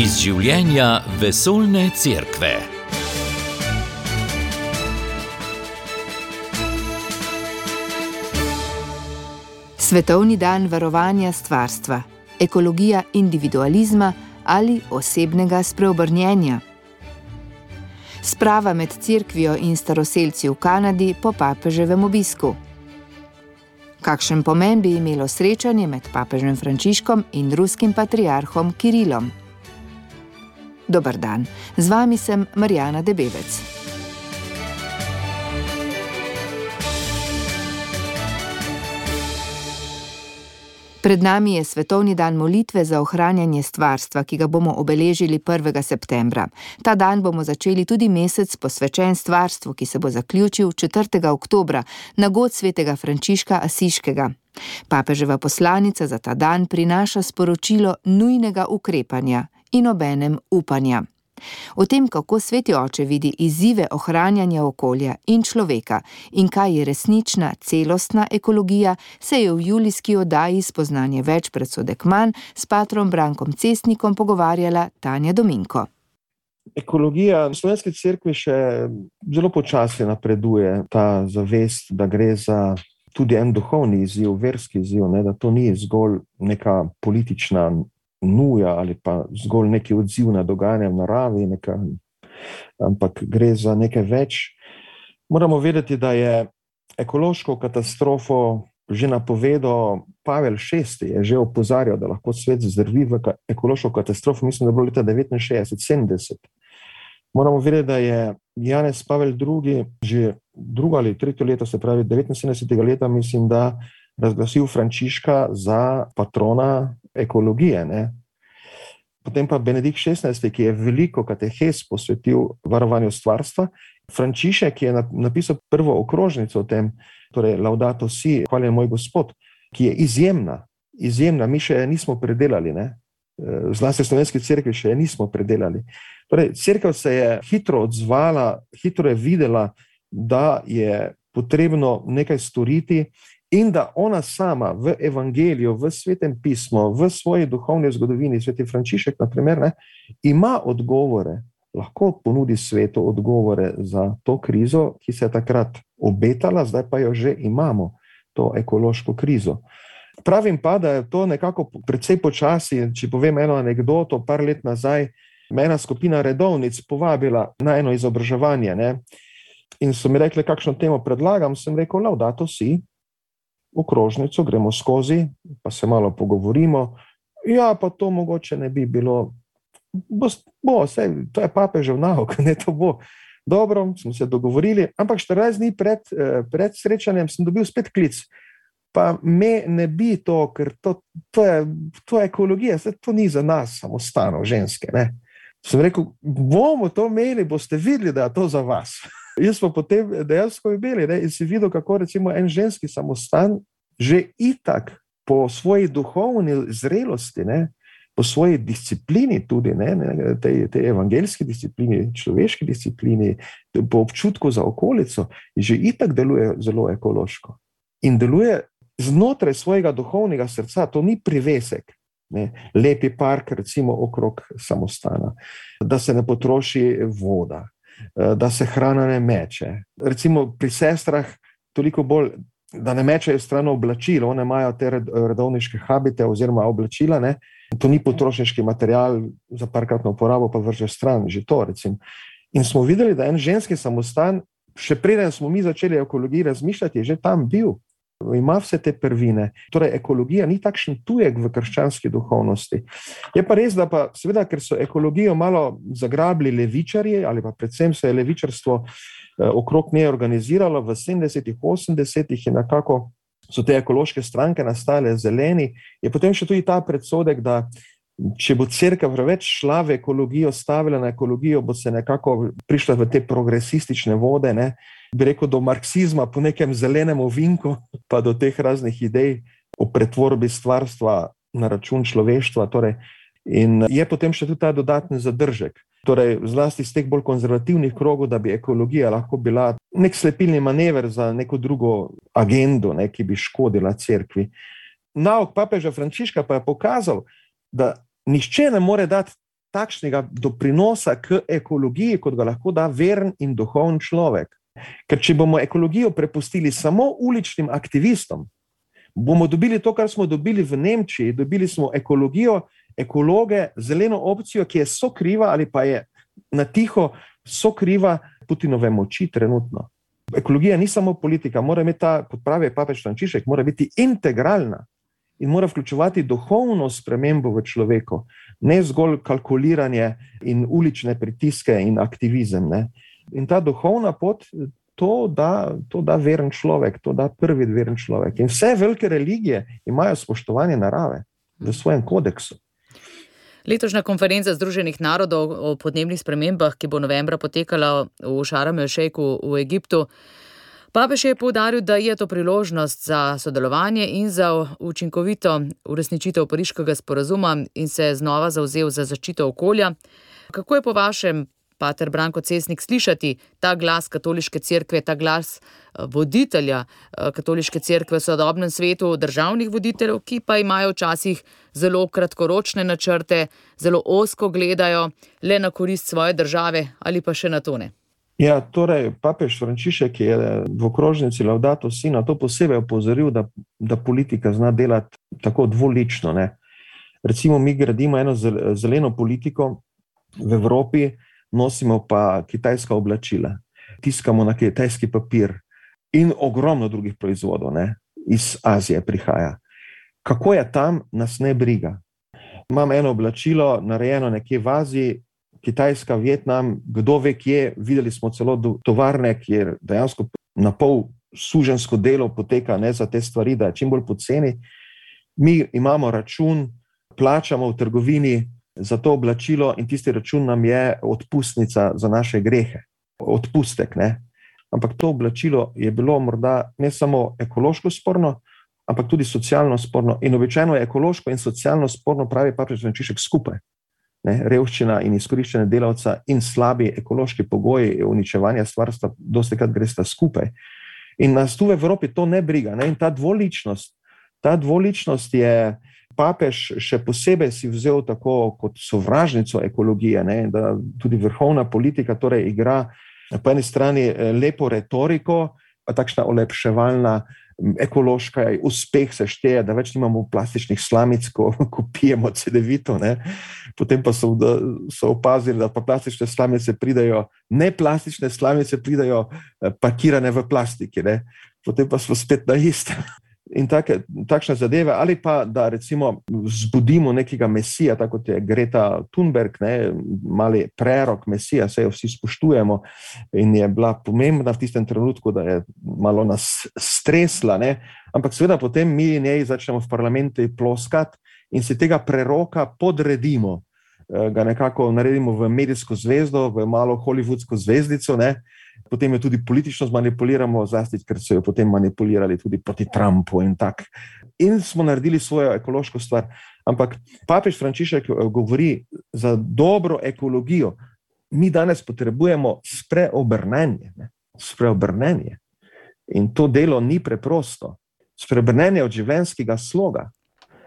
iz življenja vesoljne cerkve. Svetovni dan varovanja stvarstva, ekologija individualizma ali osebnega spreobrnjenja. Sprava med cerkvijo in staroseljci v Kanadi po papeževem obisku. Kakšen pomen bi imelo srečanje med papežem Frančiškom in ruskim patriarhom Kirilom? Dobr dan, z vami sem Marijana Debevec. Pred nami je Svetovni dan molitve za ohranjanje stvarstva, ki ga bomo obeležili 1. septembra. Ta dan bomo začeli tudi mesec posvečen stvarstvu, ki se bo zaključil 4. oktobra na god svetega Frančiška Asiškega. Papeževa poslanica za ta dan prinaša sporočilo nujnega ukrepanja in obenem upanja. O tem, kako sveti oče vidi izzive ohranjanja okolja in človeka in kaj je resnična celostna ekologija, se je v julijski oddaji spoznanje več predsodek manj s patrom Brankom Cestnikom pogovarjala Tanja Dominko. Ekologija v slovenski cerkvi še zelo počasi napreduje ta zavest, da gre za tudi en duhovni izziv, verski izziv, ne, da to ni zgolj neka politična nuja ali pa zgolj neki odziv na dogajanje v naravi, neka, ampak gre za nekaj več. Moramo vedeti, da je ekološko katastrofo že napovedal Pavel VI, je že opozarjal, da lahko svet zdrvi v ekološko katastrofo, mislim, da je bilo leta 69-70. Moramo vedeti, da je Janez Pavel II že drugo ali tretje leto, se pravi 79. leta, mislim, da razglasil Frančiška za patrona ekologije. Ne? Potem pa Benedikt XVI, ki je veliko katehes posvetil varovanju stvarstva, Frančišek je napisal prvo okrožnico o tem, torej Laudato Si, hvaljen moj gospod, ki je izjemna, izjemna, mi še nismo predelali, ne? zlasti slovenski crkvi še nismo predelali. Torej, crkva se je hitro odzvala, hitro je videla, da je potrebno nekaj storiti in da ona sama v evangeliju, v svetem pismu, v svoji duhovni zgodovini, sveti Frančišek, naprimer, ne, ima odgovore, lahko ponudi svetu odgovore za to krizo, ki se je takrat obetala, zdaj pa jo že imamo, to ekološko krizo. Pravim pa, da je to nekako precej počasi. Če povem eno anegdoto, par let nazaj me ena skupina redovnic povabila na eno izobraževanje. Ne? In so mi rekli, kakšno temo predlagam. Sem rekel, da to si, okrožnico, gremo skozi, pa se malo pogovorimo. Ja, pa to mogoče ne bi bilo, bo, bo vse, to je papežev nauk, ne to bo. Dobro, smo se dogovorili, ampak 14 dni pred, eh, pred srečanjem sem dobil spet klic. Pa me ne bi to, ker to, to, je, to je ekologija, se, to ni za nas, samo stano, ženske. Ne. Sem rekel, bomo to imeli, boste videli, da je to za vas. Jaz pa potem dejansko imeli ne, in si videl, kako recimo en ženski samostan že itak po svoji duhovni zrelosti, ne, po svoji disciplini, tudi ne, ne, tej, tej evangeljski disciplini, človeški disciplini, po občutku za okolico, že itak deluje zelo ekološko in deluje znotraj svojega duhovnega srca, to ni privesek. Ne, lepi park, recimo okrog samostana, da se ne potroši voda, da se hrana ne meče. Recimo pri sestrah, toliko bolj, da ne mečejo stran oblačil, one imajo te redovniške habite oziroma oblačila. Ne? To ni potrošniški material za parkratno uporabo, pa vrže stran, že to. Recimo. In smo videli, da en ženski samostan, še preden smo mi začeli o ekologiji razmišljati, je že tam bil ima vse te prvine. Torej, ekologija ni takšen tujek v krščanski duhovnosti. Je pa res, da pa seveda, ker so ekologijo malo zagrabili levičarji, ali pa predvsem se je levičarstvo eh, okrog nje organiziralo v 70-ih, 80-ih in nekako so te ekološke stranke nastale zeleni, je potem še tudi ta predsodek, da če bo crkva preveč šla v ekologijo, stavila na ekologijo, bo se nekako prišla v te progresistične vode, ne, bi rekel, do marksizma po nekem zelenem ovinku, pa do teh raznih idej o pretvorbi stvarstva na račun človeštva. Torej, in je potem še tudi ta dodatni zadržek. Torej, zlasti iz teh bolj konzervativnih krogov, da bi ekologija lahko bila nek slepilni manever za neko drugo agendo, ne, ki bi škodila cerkvi. Nauk papeža Frančiška pa je pokazal, da nihče ne more dati takšnega doprinosa k ekologiji, kot ga lahko da veren in duhovni človek. Ker če bomo ekologijo prepustili samo uličnim aktivistom, bomo dobili to, kar smo dobili v Nemčiji. Dobili smo ekologijo, ekologe, zeleno opcijo, ki je sokriva ali pa je na tiho sokriva Putinove moči trenutno. Ekologija ni samo politika, mora imeti ta, kot pravi papež Frančišek, mora biti integralna in mora vključevati duhovno spremembo v človeku, ne zgolj kalkuliranje in ulične pritiske in aktivizem. Ne. In ta duhovna pot, to da, to da veren človek, to da prvi veren človek. In vse velike religije imajo spoštovanje narave v svojem kodeksu. Letošnja konferenca Združenih narodov o podnebnih spremembah, ki bo novembra potekala v Šaramu Šejku v Egiptu. Papež je povdaril, da je to priložnost za sodelovanje in za učinkovito uresničitev pariškega sporazuma in se znova zauzel za zaščito okolja. Kako je po vašem, pater Branko Cesnik, slišati ta glas katoliške cerkve, ta glas eh, voditelja eh, katoliške cerkve v sodobnem svetu, državnih voditeljev, ki pa imajo včasih zelo kratkoročne načrte, zelo osko gledajo le na korist svoje države ali pa še na tone. Ja, torej, papež Frančišek je v okrožnici Laudato si na to posebej opozoril, da, da politika zna delati tako dvolično. Ne. Recimo, mi gradimo eno zeleno politiko v Evropi, nosimo pa kitajska oblačila, tiskamo na kitajski papir in ogromno drugih proizvodov ne, iz Azije prihaja. Kako je tam, nas ne briga. Imam eno oblačilo, narejeno nekje v Aziji, Kitajska, Vietnam, kdo ve, kje. Videli smo celo tovarne, kjer dejansko na pol sužensko delo poteka ne, za te stvari, da je čim bolj poceni. Mi imamo račun, plačamo v trgovini za to oblačilo, in tisti račun nam je odpustnica za naše grehe, odpustek. Ne. Ampak to oblačilo je bilo morda ne samo ekološko sporno, ampak tudi socialno sporno. In običajno je ekološko in socialno sporno, pravi Papež Frančišek, skupaj ne, revščina in izkoriščanje delavca in slabi ekološki pogoji uničevanja stvarstva, dosti krat gre sta skupaj. In nas tu v Evropi to ne briga. Ne, in ta dvoličnost, ta dvoličnost je papež še posebej si vzel tako kot sovražnico ekologije, ne, da tudi vrhovna politika torej igra po eni strani eh, lepo retoriko, pa takšna olepševalna ekološka uspeh se šteje, da več nimamo plastičnih slamic, ko, ko pijemo CD-vito. Potem pa so, da, so opazili, da pa plastične slamice pridajo, ne plastične slamice pridajo eh, pakirane v plastiki, ne? potem pa smo spet na istem in take, takšne zadeve, ali pa da recimo zbudimo nekega mesija, tako kot je Greta Thunberg, ne, mali prerok mesija, se jo vsi spoštujemo in je bila pomembna v tistem trenutku, da je malo nas stresla, ne, ampak seveda potem mi njej začnemo v parlamentu ploskati in se tega preroka podredimo. Eh, ga nekako naredimo v medijsko zvezdo, v malo hollywoodsko zvezdico, ne, potem jo tudi politično zmanipuliramo, zlasti, ker so jo potem manipulirali tudi proti Trumpu in tako. In smo naredili svojo ekološko stvar. Ampak papež Frančišek eh, govori za dobro ekologijo. Mi danes potrebujemo spreobrnenje. Ne? Spreobrnenje. In to delo ni preprosto. Spreobrnenje od življenjskega sloga,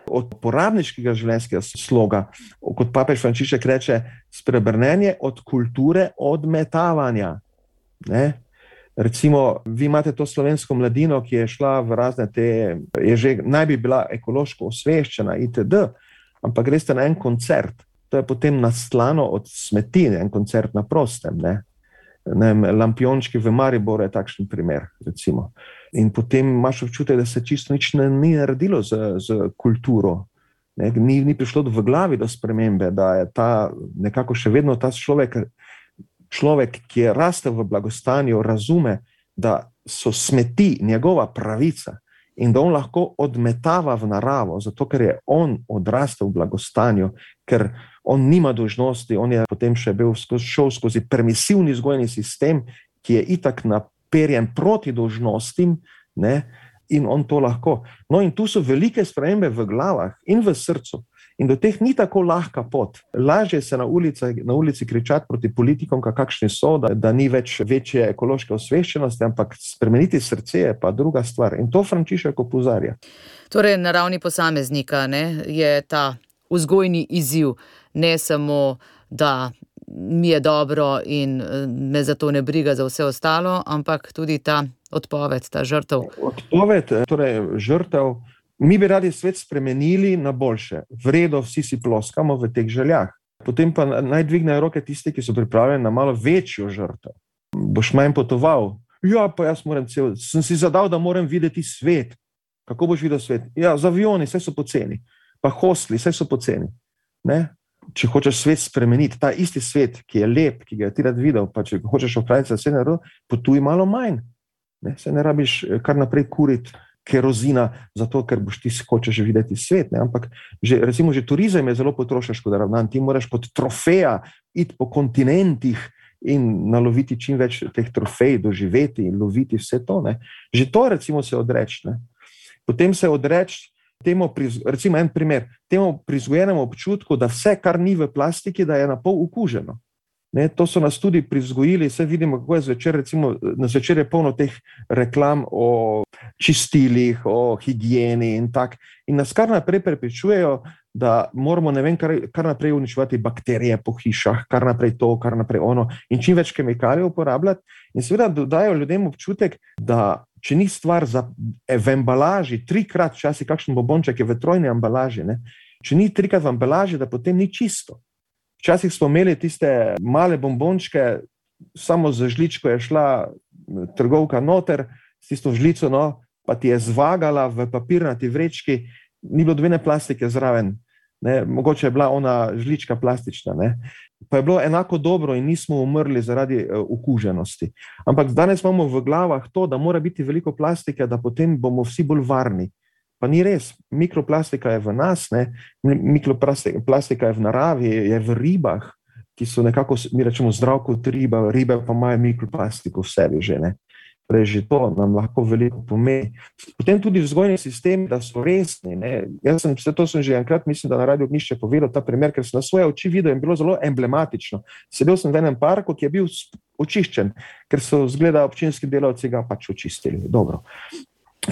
od uporabniškega življenjskega sloga, kot papež Frančišek reče, spreobrnenje od kulture odmetavanja. Ne? Recimo, vi imate to slovensko mladino, ki je šla v razne te, je že naj bi bila ekološko osveščena, itd., ampak greste na en koncert, to je potem naslano od smeti, en koncert na prostem. Ne? Ne, lampiončki v Mariboru je takšen primer. Recimo. In potem imaš občutek, da se čisto nič ne, ni naredilo z, z kulturo. Ne, ni, ni prišlo v glavi do spremembe, da je ta nekako še vedno ta človek človek, ki je rastel v blagostanju, razume, da so smeti njegova pravica in da on lahko odmetava v naravo, zato ker je on odrastel v blagostanju, ker on nima dožnosti, on je potem še bil skozi, šel skozi permisivni vzgojni sistem, ki je itak naperjen proti dožnostim. Ne, In on to lahko. No, in tu so velike spremembe v glavah in v srcu. In do teh ni tako lahka pot. Lažje se na ulici, na ulici kričati proti politikom, kakšni so, da, da ni več večje ekološke osveščenosti, ampak spremeniti srce je pa druga stvar. In to Frančišek opozarja. Torej, na ravni posameznika ne, je ta vzgojni izziv ne samo, da mi je dobro in eh, me zato ne briga za vse ostalo, ampak tudi ta odpoved, ta žrtev. Odpoved, eh, torej žrtev. Mi bi radi svet spremenili na boljše, vredno, vsi si ploskamo v teh željah. Potem pa naj dvignejo roke tisti, ki so pripravljeni na malo večjo žrtev. Boš manj potoval. Ja, pa jaz cel, sem si zadal, da moram videti svet. Kako boš videl svet? Ja, z avioni, vse so poceni, pa hostli, vse so poceni. Ne? Če hočeš svet spremeniti, ta isti svet, ki je lep, ki ga ti rad videl, pa če hočeš ohraniti vse na robu, potuj malo manj. Ne? Se ne rabiš eh, kar naprej kuriti kerozina, zato ker boš ti hočeš videti svet. Ne? Ampak že, recimo, že turizem je zelo potrošniško, da ravnan. Ti moraš pod trofeja iti po kontinentih in naloviti čim več teh trofej, doživeti in loviti vse to. Ne? Že to, recimo, se odreči potem se odreči temu, recimo en primer, temu prizgojenemu občutku, da vse, kar ni v plastiki, da je na pol ukuženo. Ne, to so nas tudi prizgojili, vse vidimo, kako je zvečer, recimo na zvečer je polno teh reklam o čistilih, o higieni in tako. In nas kar naprej prepričujejo, da moramo vem, kar, kar naprej uničevati bakterije po hišah, kar naprej to, kar naprej ono in čim več kemikalij uporabljati. In seveda dodajo ljudem občutek, da če ni stvar za, v embalaži, trikrat, včasih kakšen bombonček je v trojni embalaži, ne? če ni trikrat v embalaži, da potem ni čisto. Včasih smo imeli tiste male bombončke, samo za žličko je šla trgovka noter, s tisto žlico, no, pa ti je zvagala v papirnati vrečki, ni bilo dvene plastike zraven. Ne, mogoče je bila ona žlička plastična, ne. pa je bilo enako dobro, in nismo umrli zaradi uh, okuženosti. Ampak danes imamo v glavah to, da mora biti veliko plastike, da potem bomo vsi bolj varni. Pa ni res, mikroplastika je v nas, ne? mikroplastika je v naravi, je v ribah, ki so nekako, mi rečemo, zdrav kot riba, ribe pa imajo mikroplastiko v sebi že. Ne? Torej, že to nam lahko veliko pomeni. Potem tudi vzgojni sistemi, da so resni. Ne? Jaz sem vse to sem že enkrat, mislim, da na radio Gnišče povedal ta primer, ker sem na svoje oči videl in bilo zelo emblematično. Sedel sem v enem parku, ki je bil očiščen, ker so zgleda občinski delavci ga pač očistili. Dobro.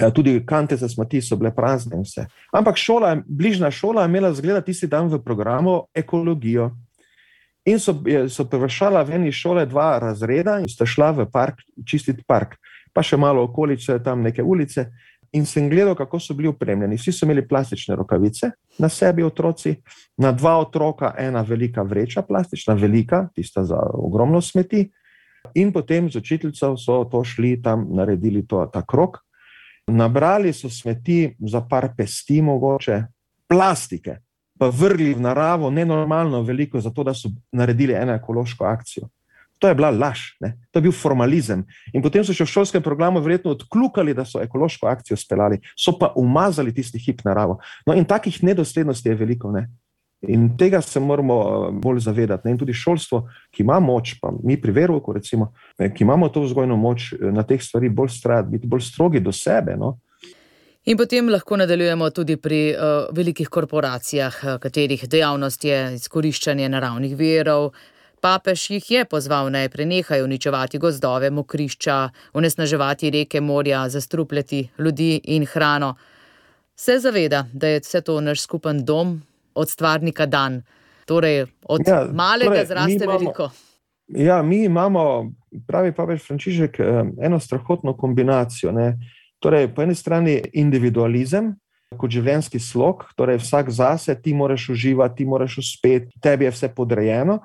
Ja, tudi kante za smeti so bile prazne in vse. Ampak šola, bližnja šola je imela zgleda tisti dan v programu ekologijo. In so, so prevršala v eni šole dva razreda in sta šla v park, čistiti park, pa še malo okolice, tam neke ulice. In sem gledal, kako so bili upremljeni. Vsi so imeli plastične rokavice na sebi, otroci, na dva otroka, ena velika vreča, plastična, velika, tista za ogromno smeti. In potem z učiteljico so to šli tam, naredili to, ta krok. Nabrali so smeti za par pesti, mogoče plastike, pa vrgli v naravo nenormalno veliko, zato da so naredili eno ekološko akcijo. To je bila laž, ne? to je bil formalizem. In potem so še v šolskem programu verjetno odkljukali, da so ekološko akcijo speljali, so pa umazali tisti hip naravo. No, in takih nedoslednosti je veliko. Ne? In tega se moramo eh, bolj zavedati. Ne? In tudi šolstvo, ki ima moč, pa mi pri verovku, recimo, ki imamo to vzgojno moč eh, na teh stvarih, bolj strati, biti bolj strogi do sebe. No? In potem lahko nadaljujemo tudi pri uh, velikih korporacijah, eh, katerih dejavnost je izkoriščanje naravnih verov. Papež jih je pozval naj prenehajo uničevati gozdove, mokrišča, onesnaževati reke, morja, zastrupljati ljudi in hrano. Se zaveda, da je vse to naš skupen dom, od stvarnika dan, torej od ja, malega torej, zraste imamo, veliko. Ja, mi imamo, pravi papež Frančišek, eh, eno strahotno kombinacijo. Ne? Torej, po eni strani individualizem kot življenjski slog, torej vsak zase, ti moraš uživati, ti moraš uspeti, tebi je vse podrejeno.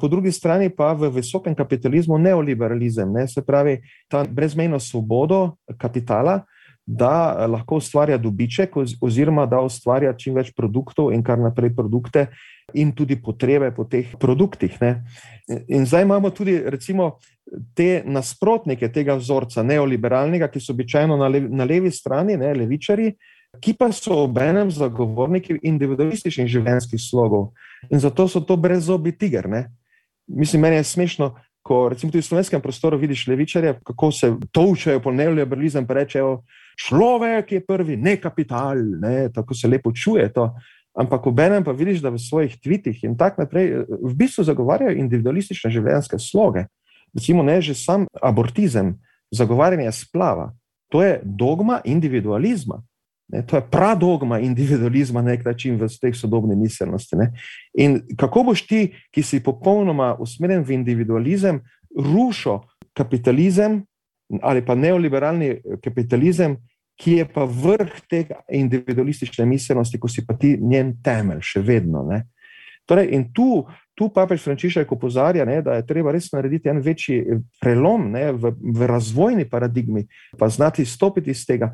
Po drugi strani pa v visokem kapitalizmu neoliberalizem, ne, se pravi ta brezmejno svobodo kapitala, da lahko ustvarja dobiček, oziroma da ustvarja čim več produktov in kar naprej produkte, in tudi potrebe po teh produktih. Ne. In zdaj imamo tudi, recimo, te nasprotnike tega vzorca, neoliberalnega, ki so običajno na, levi, na levi strani, ne, levičari, ki pa so obenem zagovorniki individualističnih življenjskih slogov. In zato so to brezobi tiger. Ne. Mislim, meni je smešno, ko recimo tudi v slovenskem prostoru vidiš levičarje, kako se točajo po neoliberalizem, pa rečejo, človek je prvi, ne kapital, ne, tako se lepo čuje to. Ampak obenem pa vidiš, da v svojih tvitih in tako naprej v bistvu zagovarjajo individualistične življenjske sloge recimo ne že sam abortizem, zagovarjanje splava, to je dogma individualizma. Ne, to je pradogma individualizma na nek način v tej sodobni miselnosti. Ne. In kako boš ti, ki si popolnoma usmerjen v individualizem, rušil kapitalizem ali pa neoliberalni kapitalizem, ki je pa vrh tega individualistične miselnosti, ko si pa ti njen temelj še vedno. Ne. Torej, in tu, tu papež Frančišek opozarja, ne, da je treba res narediti en večji prelom ne, v, v razvojni paradigmi, pa znati stopiti iz tega.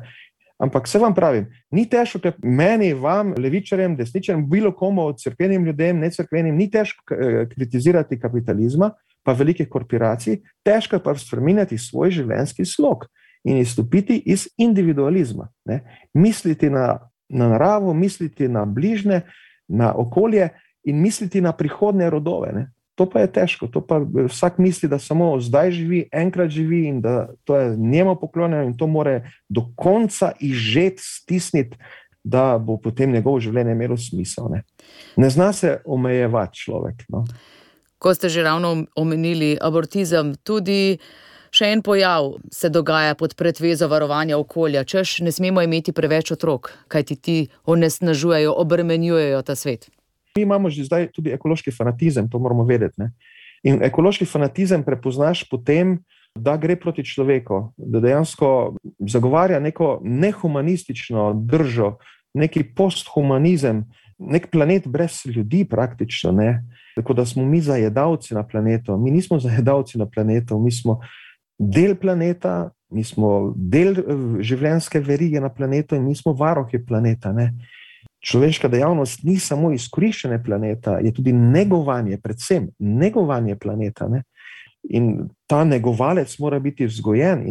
Ampak se vam pravim, ni težko, ker meni, vam, levičarjem, desničarjem, bilo komu, crkvenim ljudem, ne crkvenim, ni težko eh, kritizirati kapitalizma, pa velikih korporacij, težko pa spremeniti svoj življenjski slog in izstopiti iz individualizma. Ne? Misliti na, na naravo, misliti na bližnje, na okolje in misliti na prihodne rodove. Ne? To pa je težko, to pa vsak misli, da samo zdaj živi, enkrat živi in da to je njemu poklonjeno in to more do konca izžet, stisniti, da bo potem njegovo življenje imelo smisel. Ne, ne zna se omejevati človek. No. Ko ste že ravno omenili abortizem, tudi še en pojav se dogaja pod pretvezo varovanja okolja, češ ne smemo imeti preveč otrok, kajti ti onesnažujejo, obremenjujejo ta svet. Mi imamo že zdaj tudi ekološki fanatizem, to moramo vedeti. Ne? In ekološki fanatizem prepoznaš potem, da gre proti človeku, da dejansko zagovarja neko nehumanistično držo, neki posthumanizem, nek planet brez ljudi, praktično. Ne? Tako da smo mi zajedavci na planetu. Mi nismo zajedavci na planetu, mi smo del planeta, mi smo del eh, življenjske verige na planetu in mi smo varohi planeta. Ne? človeška dejavnost ni samo izkoriščanje planeta, je tudi negovanje, predvsem negovanje planeta. Ne? In ta negovalec mora biti vzgojen.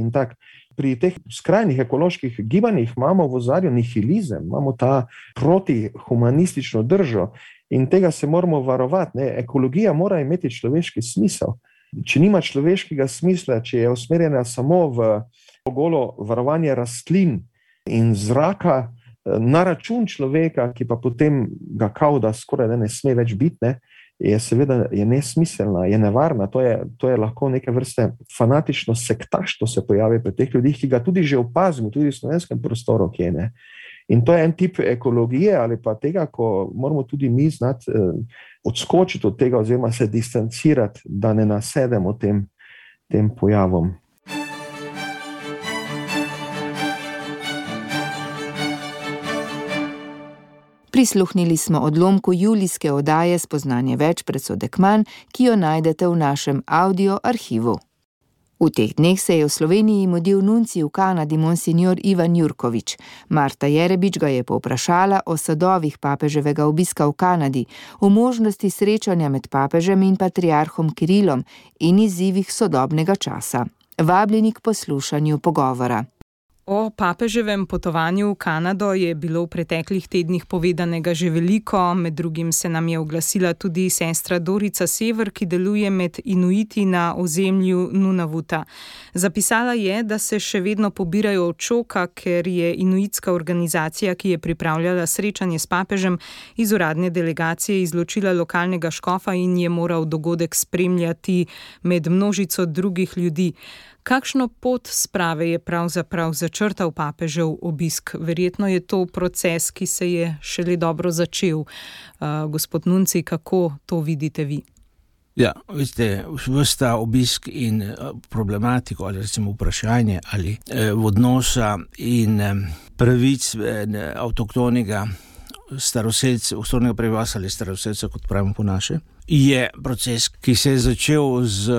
Pri teh skrajnih ekoloških gibanjih imamo v ozadju nihilizem, imamo ta protihumanistično držo in tega se moramo varovati. Ne? Ekologija mora imeti človeški smisel. Če nima človeškega smisla, če je usmerjena samo v golo varovanje rastlin in zraka, na račun človeka, ki pa potem ga kauda skoraj ne sme več biti, ne, je seveda je nesmiselna, je nevarna. To je, to je lahko neke vrste fanatično sektaštvo se pojavi pri teh ljudeh, ki ga tudi že opazimo, tudi v slovenskem prostoru, ki je ne. In to je en tip ekologije ali pa tega, ko moramo tudi mi znati eh, odskočiti od tega, oziroma se distancirati, da ne nasedemo tem, tem pojavom. Prisluhnili smo odlomku julijske oddaje Spoznanje več predsodek manj, ki jo najdete v našem audio arhivu. V teh dneh se je v Sloveniji modil nunci v Kanadi monsignor Ivan Jurkovič. Marta Jerebič ga je povprašala o sadovih papeževega obiska v Kanadi, o možnosti srečanja med papežem in patriarhom Kirilom in izzivih sodobnega časa. Vabljeni k poslušanju pogovora. O papeževem potovanju v Kanado je bilo v preteklih tednih povedanega že veliko, med drugim se nam je oglasila tudi sestra Dorica Sever, ki deluje med Inuiti na ozemlju Nunavuta. Zapisala je, da se še vedno pobirajo od šoka, ker je inuitska organizacija, ki je pripravljala srečanje s papežem, iz uradne delegacije izločila lokalnega škofa in je moral dogodek spremljati med množico drugih ljudi. Kakšno pot sprave je pravzaprav začrtal papežev obisk? Verjetno je to proces, ki se je šele dobro začel. Uh, gospod Nunci, kako to vidite vi? Ja, veste, vrsta obisk in uh, problematiko, ali recimo vprašanje ali eh, odnosa in eh, pravic eh, avtohtonega staroseljca, osnovnega prebivalstva ali staroseljca, kot pravimo po naše, je proces, ki se je začel z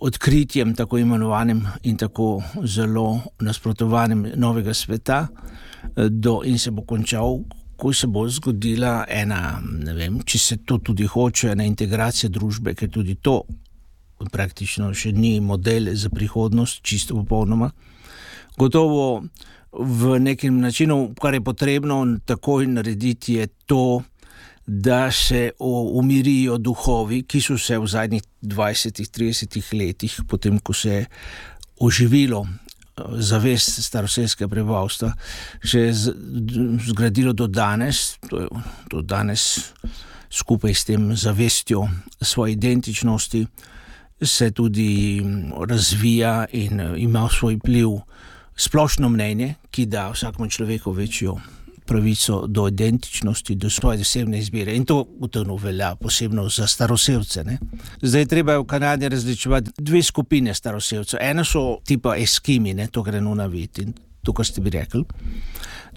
odkritjem tako imenovanim in tako zelo nasprotovanim novega sveta, eh, do, in se bo končal, ko se bo zgodila ena, ne vem, če se to tudi hoče, ena integracija družbe, ker tudi to praktično še ni model za prihodnost, čisto popolnoma. Gotovo v nekem načinu, kar je potrebno takoj narediti, je to, da se umirijo duhovi, ki so se v zadnjih 20-30 letih, potem ko se je oživilo eh, zavest staroseljskega prebivalstva, že zgradilo do danes, to je do danes skupaj s tem zavestjo svoje identičnosti, se tudi mm, razvija in eh, ima svoj pliv splošno mnenje, ki da vsakmu človeku večjo pravico do identičnosti, do svoje osebne izbire. In to utrno velja posebno za starosevce. Ne? Zdaj treba v Kanadi različevati dve skupine starosevcev. Eno so tipa eskimi, ne? to gre na vid in to, kar ste bi rekli.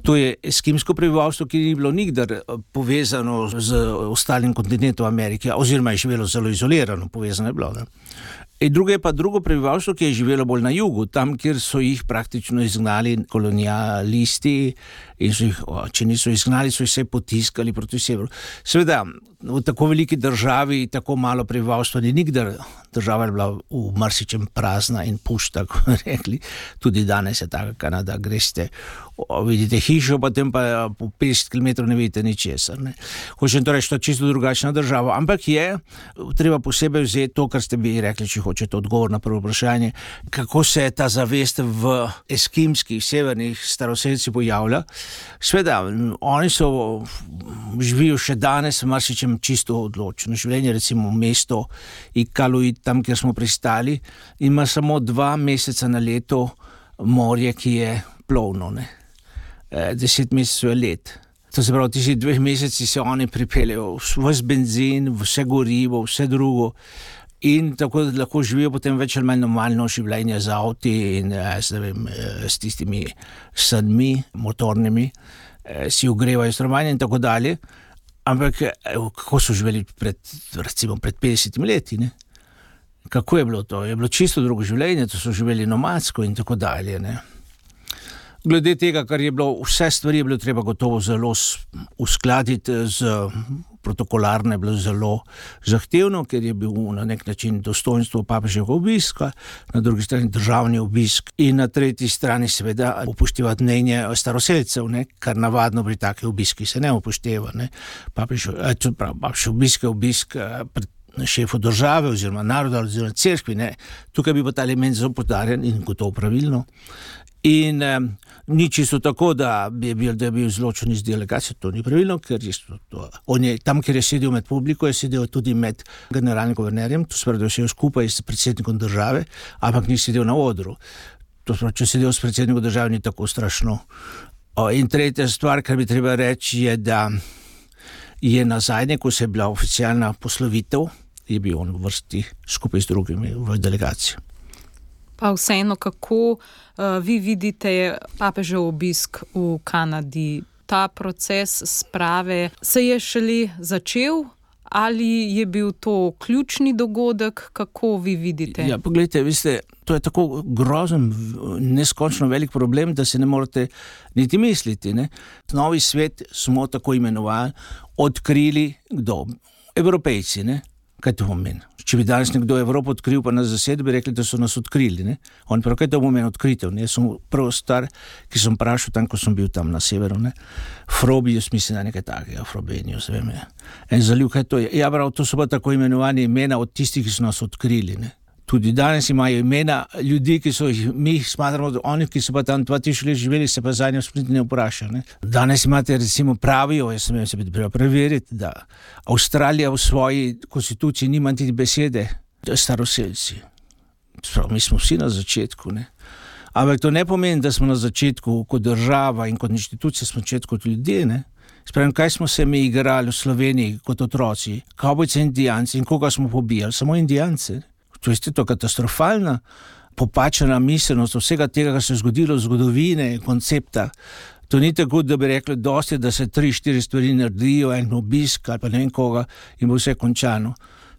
To je eskimsko prebivalstvo, ki ni bilo nikdar eh, povezano z ostalim kontinentom Amerike, oziroma je živelo zelo izolirano, povezano je bilo. Ne? In drugo je pa drugo prebivalstvo, ki je živelo bolj na jugu, tam, kjer so jih praktično izgnali kolonialisti. Jih, če niso izgnali, so jih vse potiskali proti severu. Seveda, v tako veliki državi, tako malo prebivalstva, ni nikdar država bila v marsičem prazna in pušta, kot rekli. Tudi danes je tako, Kanada, greste, vidite hišo, potem pa po 50 km ne vidite ničesar. Ne. Hočem torej, to je čisto drugačna država. Ampak je treba posebej vzeti to, kar ste bi rekli, če hočete odgovor na prvo vprašanje, kako se ta zavest v eskimskih, severnih staroseljcih pojavlja. Sveda, oni so živijo še danes, marsičem čisto odločeno življenje, recimo mesto Ikaluit tam, kjer smo pristali, ima samo dva meseca na leto morje, ki je plovno, ne? E, deset mesecev let. To se pravi, ti dve meseci se oni pripeljejo, vse benzin, vse gorivo, vse drugo. In tako da lahko živijo potem več ali manj normalno življenje z avti in e, vem, e, s tistimi sadmi, motornimi, si ogrevajo stromanje in tako dalje. Ampak kako so živeli pred, recimo, pred 50 leti? Ne? kako je bilo to? Je bilo čisto drugo življenje, to so živeli nomadsko in tako dalje. Ne? Glede tega, kar je bilo, vse stvari je bilo treba gotovo zelo uskladiti z protokolarno, je bilo zelo zahtevno, ker je bil na nek način dostojanstvo papežega obiska, na drugi strani državni obisk in na tretji strani seveda upoštevati mnenje staroseljcev, ne? kar navadno pri takih obiskih se ne upošteva. Ne? Papež, eh, prav, papež obisk je obisk. Eh, pred šefu države oziroma naroda oziroma crkvi. Ne. Tukaj bi pa ta element zelo podarjen in gotovo pravilno. In um, ni čisto tako, da bi bil, da bil izločen iz delegacije, to ni pravilno, ker je to, on je tam, kjer je sedel med publiko, je sedel tudi med generalnim guvernerjem, to spravi, da je sedel skupaj s predsednikom države, ampak ni sedel na odru. To spravi, če sedel s predsednikom države, ni tako strašno. O, in tretja stvar, kar bi treba reči, je, da je na zadnje, ko se je bila oficialna poslovitev, je bil on v vrsti skupaj z drugimi v delegaciji. Pa vseeno, kako uh, vi vidite papežev obisk v Kanadi? Ta proces sprave se je šele začel. Ali je bil to ključni dogodek, kako vi vidite? Ja, poglejte, veste, to je tako grozen, neskončno velik problem, da se ne morete niti misliti. Ne? Novi svet smo tako imenovali, odkrili kdo? Evropejci. Ne? Kaj to pomeni? Če bi danes nekdo Evropo odkril, pa nas zasedel, bi rekli, da so nas odkrili. Ne? On pravi, kaj to pomeni odkritev. Ne? Jaz sem prvi star, ki sem vprašal tam, ko sem bil tam na severu. Frobijo, mislim, da nekaj takega, Frobenijo, zvem. En zaliv, kaj to je. Ja, prav, to so pa tako imenovani imena od tistih, ki so nas odkrili. Ne? Tudi danes imajo imena ljudi, ki so jih mi smatramo, oni, ki so pa tam 2000 let živeli, se pa za njim sploh ne vprašajo. Danes imate, recimo, pravijo, jaz sem se treba preveriti, da Avstralija v svoji konstituciji nima niti besede, da so staroseljci. Mi smo vsi na začetku. Ne? Ampak to ne pomeni, da smo na začetku kot država in kot inštitucija, smo začetku kot ljudje. Spremem, kaj smo se mi igrali v Sloveniji kot otroci, kavbojci in indijanci in koga smo pobijali, samo indijance. To je to katastrofalna, popačena miselnost vsega tega, kar se je zgodilo v zgodovini, koncepta. To ni tako, da bi rekli, dosti, da se tri, štiri stvari naredijo, en obisk ali pa ne vem koga in bo vse končano.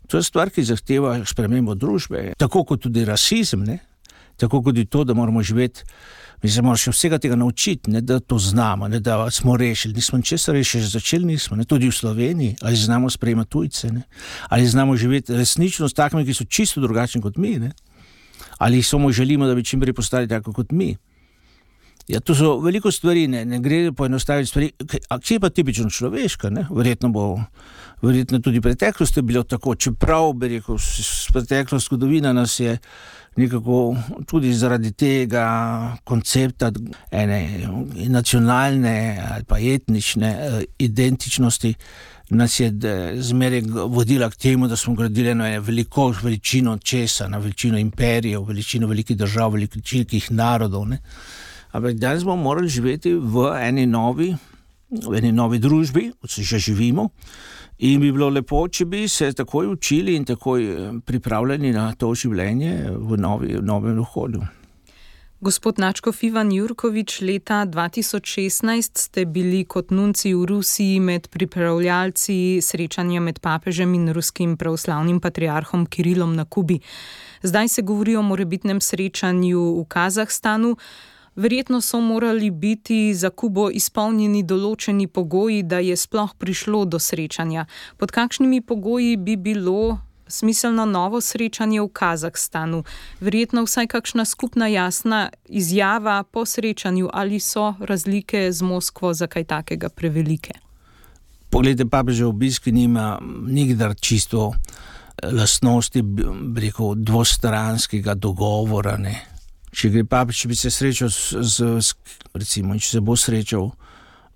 To je stvar, ki zahteva spremembo družbe, tako kot tudi rasizem, ne? Tako kot tudi to, da moramo živeti. Mi se moramo še vsega tega naučiti, ne, da to znamo, ne, da smo rešili. Nismo česa rešili, začeli nismo, ne, tudi v Sloveniji, ali znamo sprejemati tujce, ne, ali znamo živeti resnično s takimi, ki so čisto drugačni kot mi, ne, ali samo želimo, da bi čim prej postali tako kot mi. Ja, to so veliko stvari, ne, ne gre poenostaviti stvari, ki je pa tipično človeška, ne, verjetno bo. Verjetno tudi v preteklosti je bilo tako, čeprav bi rekel, preteklost zgodovina nas je nekako tudi zaradi tega koncepta ene nacionalne ali pa etnične eh, identičnosti. Nas je zmeraj vodila k temu, da smo gradili eno veliko veličino česa, na veličino imperijev, veličino velikih držav, velikih narodov. Ne? Ampak danes bomo morali živeti v eni novi v eni novi družbi, kot se že živimo. In bi bilo lepo, če bi se takoj učili in takoj eh, pripravljeni na to življenje v, novi, v novem okolju. Gospod Načkov Ivan Jurkovič, leta 2016 ste bili kot nunci v Rusiji med pripravljalci srečanja med papežem in ruskim pravoslavnim patriarhom Kirilom na Kubi. Zdaj se govori o morebitnem srečanju v Kazahstanu. Verjetno so morali biti za Kubo izpolnjeni določeni pogoji, da je sploh prišlo do srečanja. Pod kakšnimi pogoji bi bilo smiselno novo srečanje v Kazahstanu? Verjetno vsaj kakšna skupna jasna izjava po srečanju ali so razlike z Moskvo za kaj takega prevelike? Poglejte, papežev obisk nima nikdar čisto lastnosti, rekel, dvostranskega dogovora. Ne? Če papež, če bi se srečal z, z recimo, če se bo srečal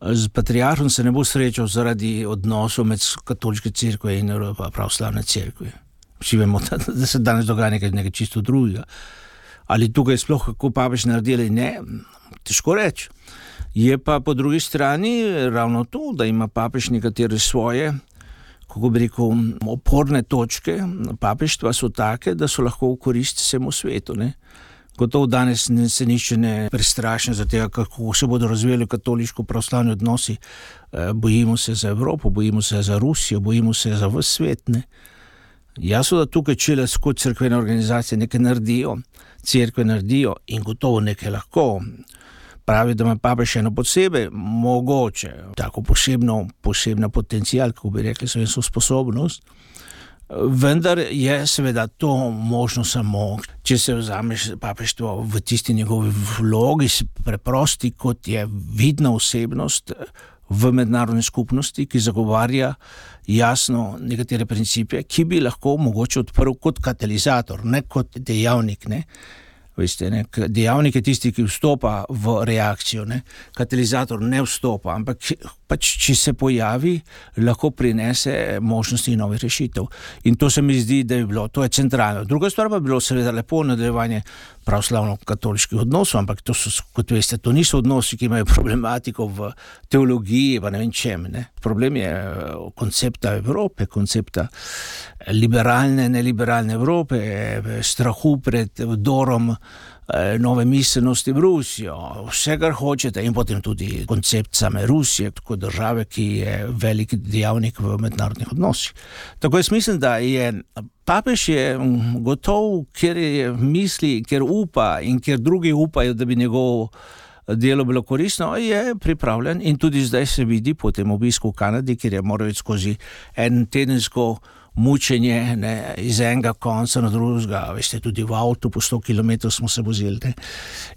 z patriarhom, se ne bo srečal zaradi odnosov med katoliško crkvo in pravoslavne crkve. Vsi vemo, da, da se danes dogaja nekaj, nekaj čisto drugega. Ali tukaj sploh kako papež naredili, ne, težko reči. Je pa po drugi strani ravno to, da ima papež nekatere svoje. Kako bi rekel, oporne točke papeštva so take, da so lahko v korist vsemu svetu. Ne? Gotovo danes se nišče ne prestrašen za to, kako se bodo razvijali katoliško-pravoslavni odnosi. Eh, bojimo se za Evropo, bojimo se za Rusijo, bojimo se za vse svet. Ne? Jasno, da tukaj čele kot crkvene organizacije nekaj naredijo, crkve naredijo in gotovo nekaj lahko. Pravi, da ima pape še eno posebej, mogoče tako posebno, posebno potencial, kako bi rekli, svojo sposobnost. Vendar je seveda to možno samo, če se vzameš papeštvo v tisti njegovi vlogi, preprosti kot je vidna osebnost v mednarodni skupnosti, ki zagovarja jasno nekatere principe, ki bi lahko mogoče odprl kot katalizator, ne kot dejavnik. Ne. Veste, ne, dejavnik je tisti, ki vstopa v reakcijo, ne. katalizator ne vstopa, ampak pač, če se pojavi, lahko prinese možnosti novih rešitev. In to se mi zdi, da je bilo, to je centralno. Druga stvar pa je bilo, seveda, lepo nadaljevanje pravoslavno-katoliških odnosov, ampak to so, veste, to niso odnosi, ki imajo problematiko v teologiji, pa ne vem čem. Ne. Problem je eh, koncepta Evrope, koncepta liberalne, neliberalne Evrope, strahu pred vdorom eh, nove miselnosti v Rusijo, vse, kar hočete, in potem tudi koncept same Rusije, kot države, ki je velik dejavnik v mednarodnih odnosih. Tako jaz mislim, da je papež je gotov, ker je misli, ker upa in ker drugi upajo, da bi njegovo. Delo bilo koristno, je pripravljen, in tudi zdaj se vidi po tem obisku v Kanadi, kjer je moral iti skozi en tedensko mučenje ne, iz enega konca na drugega, veste, tudi v avtu po 100 km smo se vozili. Ne.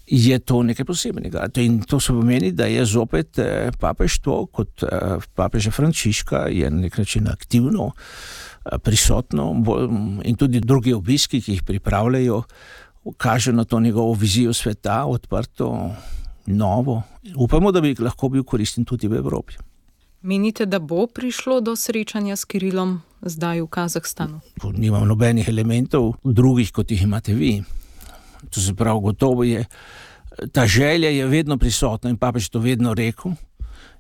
Je to nekaj posebnega. In to se pomeni, da je zopet eh, papeštvo, kot eh, papeže Frančiška, je na nek način aktivno eh, prisotno in tudi drugi obiski, ki jih pripravljajo, kažejo na to njegovo vizijo sveta, odprto, novo. Upamo, da bi lahko bil koristen tudi v Evropi. Menite, da bo prišlo do srečanja s Kirilom zdaj v Kazahstanu? Nimam nobenih elementov, drugih kot jih imate vi. To se pravi, gotovo je. Ta želja je vedno prisotna in papež to vedno rekel.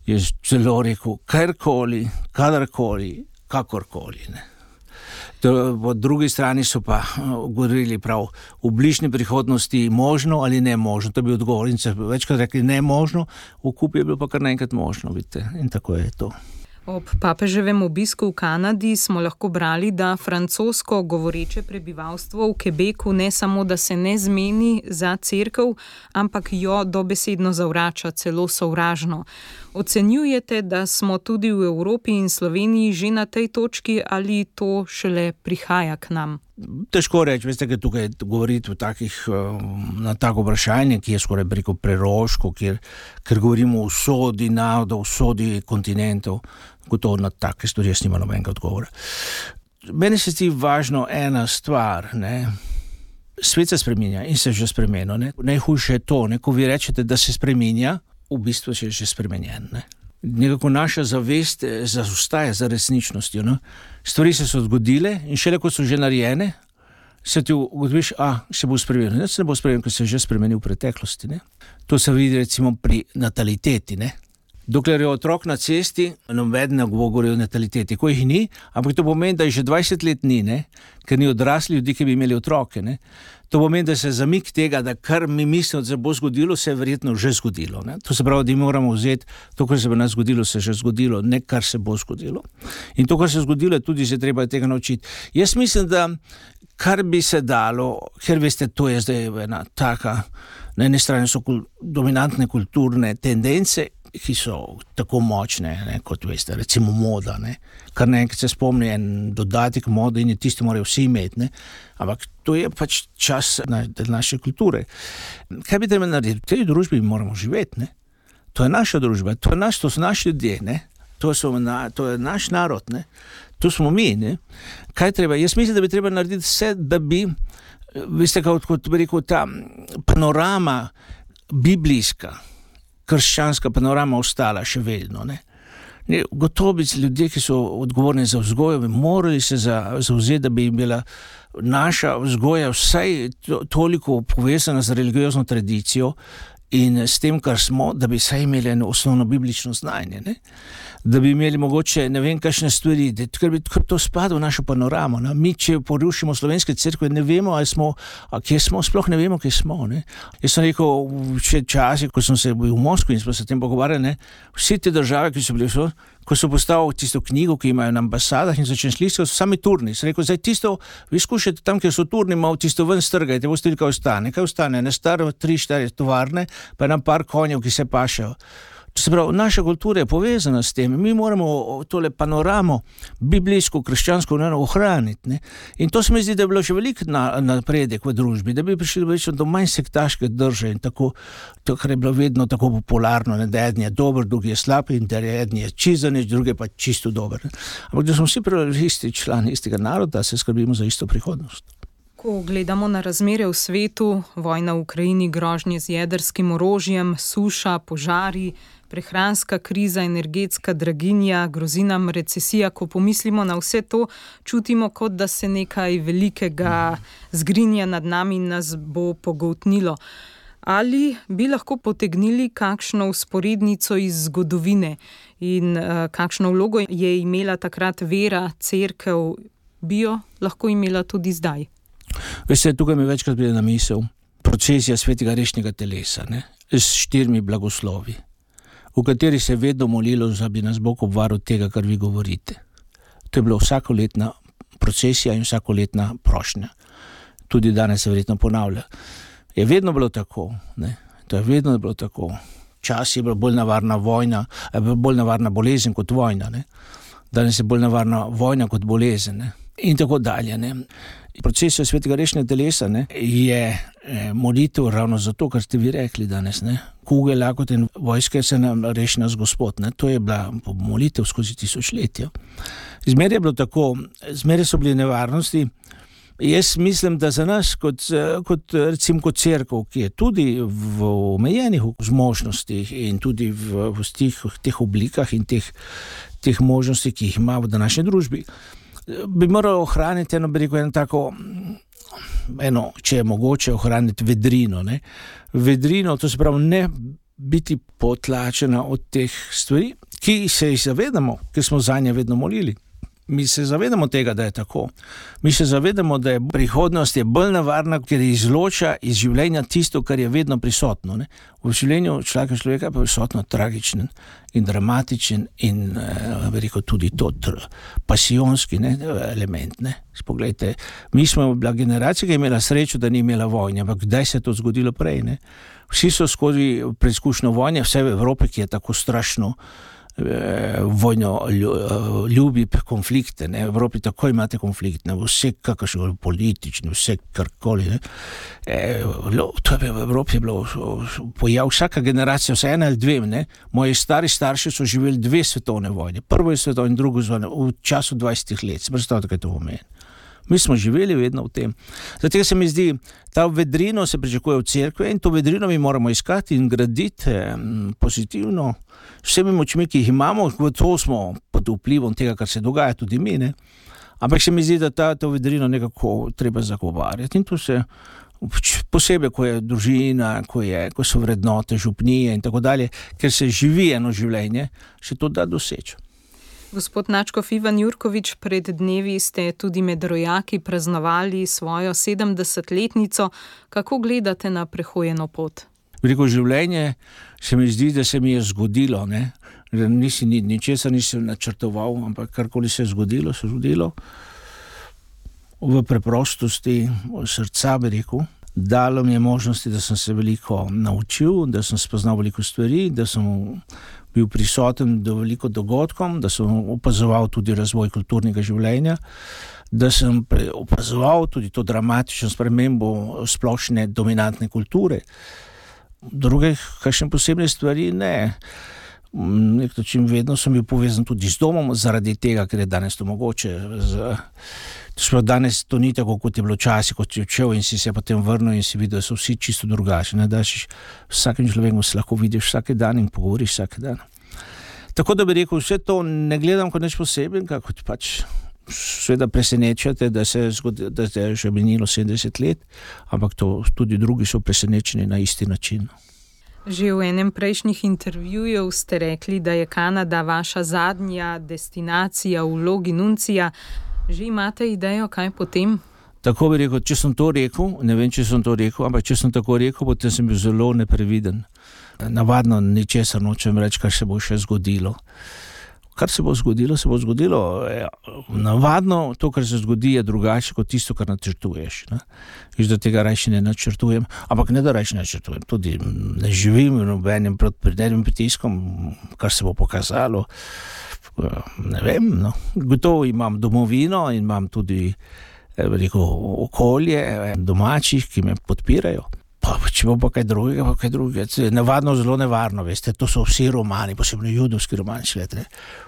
Je celo rekel, karkoli, kadarkoli, kakorkoli. Ne. Po drugi strani so pa govorili prav v bližnji prihodnosti, možno ali ne možno. To bi odgovorili, če bi večkrat rekli ne možno, v kupi je bilo pa kar naenkrat možno. Vidite? In tako je to. Ob papeževem obisku v Kanadi smo lahko brali, da francosko govoreče prebivalstvo v Quebecu ne samo, da se ne zmeni za crkv, ampak jo dobesedno zavrača, celo sovražno. Ocenjujete, da smo tudi v Evropi in Sloveniji že na tej točki ali to šele prihaja k nam? Težko reči, veste, da tukaj takih, eh, na tako vprašanje, ki je skoraj preko preroško, ker, ker govorimo o sodi narodov, o sodi kontinentov, gotovo na take stvari jaz nimam nobenega odgovora. Meni se zdi važno ena stvar. Ne? Svet se spremenja in se že spremenja. Najhujše je to, ne? ko vi rečete, da se spremenja, v bistvu je že spremenjen. Ne? Nekako naša zavest eh, zaostaja za resničnostjo. No? Stvari se so zgodile in šele ko so že narejene, se ti ugotoviš, da se bo spremenil. Ne se bo spremenil, ker se je že spremenil v preteklosti. Ne? To se vidi recimo pri nataliteti. Ne? Dokler je otrok na cesti, noben ne govori o nataliteti. Ko jih ni, ampak to pomeni, da je že 20 let ni, ne? ker ni odrasli ljudi, ki bi imeli otroke. Ne? To pomeni, da se zamik tega, da kar mi mislimo, da se bo zgodilo, se je verjetno že zgodilo. Ne? To se pravi, da moramo vzeti to, kar se bo nas zgodilo, se je že zgodilo, ne kar se bo zgodilo. In to, kar se je zgodilo, tudi se treba tega naučiti. Jaz mislim, da kar bi se dalo, ker veste, to je zdaj ena taka, na eni strani so kul, dominantne kulturne tendence, ki so tako močne, ne, kot veste, recimo moda. Ne. Kar naenkrat se spomni en dodatek mode in je tisti, ki morajo vsi imeti. Ne. Ampak to je pač čas na, naše kulture. Kaj bi treba narediti? V tej družbi moramo živeti. Ne. To je naša družba, to, je naš, to so naši ljudje, to, so na, to je naš narod, ne. to smo mi. Ne. Kaj treba? Jaz mislim, da bi treba narediti vse, da bi, veste, kot, kot bi rekel, ta panorama biblijska krščanska panorama ostala še vedno. Ne? Ne, gotovo bi ljudje, ki so odgovorni za vzgojo, morali se zauzeti, da bi bila naša vzgoja vsaj to, toliko povezana z religiozno tradicijo in s tem, kar smo, da bi vsaj imeli eno osnovno biblično znanje. Ne? Da bi imeli mogoče ne vem, kakšne stvari, ker bi to spadalo v našo panoramo. Ne? Mi, če porušimo slovenske crkve, ne vemo, ali smo, kje smo, sploh ne vemo, kje smo. Ne? Jaz sem rekel, če časi, ko sem se bil v Moskvi in smo se o tem pogovarjali, vse te države, ki so bile so. Ko so postavili tisto knjigo, ki imajo na ambasadah in začnejo slišati, so sami turni. Sem rekel, zdaj tisto, vi skušate tam, kjer so turni, malo tisto ven strgajte, boste videli, kaj ostane. Kaj ostane? Ne staro, tri, štiri tovarne, pa nam par konjev, ki se pašajo. Se pravi, naša kultura je povezana s tem, mi moramo tole panoramo, biblijsko, krščansko, ne, ohraniti. Ne. In to se mi zdi, da je bilo še velik na, napredek v družbi, da bi prišli do, manj sektaške drže in tako, to, kar je bilo vedno tako popularno, ne, da eden je dober, drugi je slab in da eden je čizanič, drugi pa čisto dober. Ne. Ampak da smo vsi isti člani istega naroda, da se skrbimo za isto prihodnost. Ko gledamo na razmere v svetu, vojna v Ukrajini, grožnje z jedrskim orožjem, suša, požari, prehranska kriza, energetska draginja, grozi nam recesija. Ko pomislimo na vse to, čutimo, kot da se nekaj velikega zgrinja nad nami in nas bo pogotnilo. Ali bi lahko potegnili kakšno usporednico iz zgodovine in uh, kakšno vlogo je imela takrat vera, crkva, bi jo lahko imela tudi zdaj? Veste, tukaj mi večkrat pride na misel procesija svetega rešnega telesa ne? s štirimi blagoslovi v kateri se je vedno molilo, da bi nas Bog obvaril tega, kar vi govorite. To je bila vsakoletna procesija in vsakoletna prošnja. Tudi danes se verjetno ponavlja. Je vedno bilo tako, ne? to je vedno bilo tako. Čas je bila bolj navarna vojna, bolj navarna bolezen kot vojna. Ne? Danes je bolj navarna vojna kot bolezen. Ne? In tako dalje. Ne? Proces svetega rešnega telesa ne, je eh, molitev ravno zato, kar ste vi rekli danes. Ne. Kuge, lakot in vojske se nam reši nas Gospod. Ne. To je bila molitev skozi tisočletja. Zmeraj je bilo tako, zmeraj so bile nevarnosti. Jaz mislim, da za nas, kot, kot, recimo, kot crkva, ki je tudi v omejenih zmožnostih in tudi v, v tih, teh oblikah in teh, teh možnostih, ki jih ima v današnji družbi, bi moral ohraniti eno, rekel, eno tako, eno, če je mogoče ohraniti vedrino. Ne? Vedrino, to se pravi, ne biti potlačena od teh stvari, ki se jih zavedamo, ker smo za nje vedno molili. Mi se zavedamo tega, da je tako. Mi se zavedamo, da je prihodnost je bolj nevarna, ker izloča iz življenja tisto, kar je vedno prisotno. Ne? V življenju človeka, človeka je prisotno tragičen in dramatičen in eh, rekel, tudi to pasijonski ne, element. Ne? Spoglejte, mi smo bila generacija, ki je imela srečo, da ni imela vojne, ampak kdaj se je to zgodilo prej? Ne? Vsi so skozi preizkušnjo vojne, vse v Evropi, ki je tako strašno. Vojno ljubi konflikte. Ne? V Evropi tako imate konflikte, vse kakršne politične, vse karkoli. E, to je v Evropi bilo pojav vsaka generacija, vse ena ali dve. Ne? Moji stari starši so živeli dve svetovne vojne, prvo svetovno in drugo svetovno v času 20 let. Predstavljate, kaj to pomeni. Mi smo živeli vedno v tem. Zato se mi zdi, ta vedrino se pričakuje v cerkvi in to vedrino mi moramo iskati in graditi pozitivno. Vsemi močmi, ki jih imamo, to smo pod vplivom tega, kar se dogaja, tudi mi. Ne? Ampak se mi zdi, da ta, to vedrino nekako treba zagovarjati in to se Posebej, ko je družina, ko, je, ko so vrednote, župnije in tako dalje, ker se živi eno življenje, se to da doseči. Gospod Načko Ivan Jurkovič, pred dnevi ste tudi med rojaki praznovali svojo 70-letnico. Kako gledate na prehojeno pot? Veliko življenje se mi zdi, da se mi je zgodilo. Ne? Nisi, ni, ničesar nisem načrtoval, ampak karkoli se je zgodilo, se je zgodilo v preprostosti srca, bi rekel. Dalo mi je možnosti, da sem se veliko naučil, da sem spoznal veliko stvari, da sem bil prisoten do veliko dogodkov, da sem opazoval tudi razvoj kulturnega življenja, da sem opazoval tudi to dramatično spremembo splošne dominantne kulture. Druge, kakšne posebne stvari, ne. Nek način vedno sem bil povezan tudi z domom, zaradi tega, ker je danes to mogoče. Z, Sploh danes to ni tako, kot je bilo včasih, ko si odšel in si se potem vrnil in si videl, da so vsi čisto drugačni. Vsakem človeku se lahko vidiš vsak dan in pogovoriš vsak dan. Tako da bi rekel, vse to ne gledam kot nekaj posebnega, kot pač. Sveda presenečate, da se je zgodilo, da je že minilo 70 let, ampak to, tudi drugi so presenečeni na isti način. Že v enem prejšnjih intervjujev ste rekli, da je Kanada vaša zadnja destinacija v vlogi Nuncija. Že imate idejo, kaj potem? Tako bi rekel, če sem to rekel, ne vem, če sem to rekel, ampak če sem tako rekel, potem sem bil zelo nepreviden. Navadno ničesar nočem reči, kar se bo še zgodilo. Kar se bo zgodilo, se bo zgodilo. Ja, navadno to, kar se zgodi, je drugače kot tisto, kar načrtuješ. Da tega reči ne načrtujem, ampak ne da reči načrtujem. Tudi ne živim v nobenem pritiskom, kar se bo pokazalo ne vem. No. Gotovo imam domovino in imam tudi veliko okolje eh, domačih, ki me podpirajo. Pa, če bo pa kaj drugega, pa kaj drugega. Nevarno, zelo nevarno, veste, to so vsi romani, posebno judovski romani. Svete.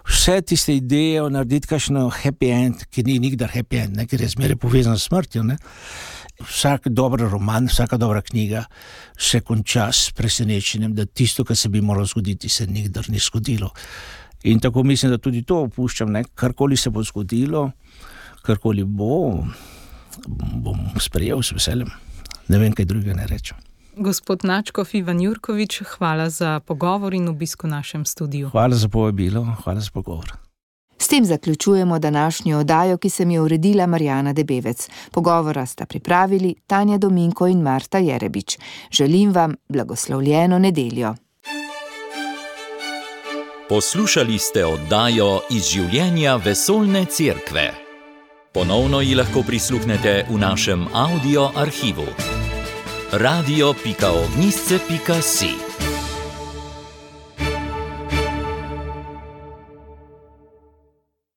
Vse tiste ideje o narediti kakšno happy end, ki ni nikdar happy end, ne, ker je zmeraj povezan s smrtjo. Ne. Vsak dober roman, vsaka dobra knjiga se konča s presenečenjem, da tisto, kar se bi moralo zgoditi, se nikdar ni zgodilo. In tako mislim, da tudi to opuščam, karkoli se bo zgodilo, karkoli bo, bom sprejel s veseljem. Ne vem, kaj drugega ne rečem. Gospod Načkov, Ivan Jurkovič, hvala za pogovor in obisk v našem studiu. Hvala za povabilo, hvala za pogovor. S tem zaključujemo današnjo oddajo, ki sem jo uredila Marjana Debevec. Pogovora sta pripravili Tanja Dominko in Marta Jerebič. Želim vam blagoslovljeno nedeljo. Poslušali ste oddajo iz življenja vesoljne cerkve. Ponovno ji lahko prisluhnete v našem audio arhivu. radio.ognisce.si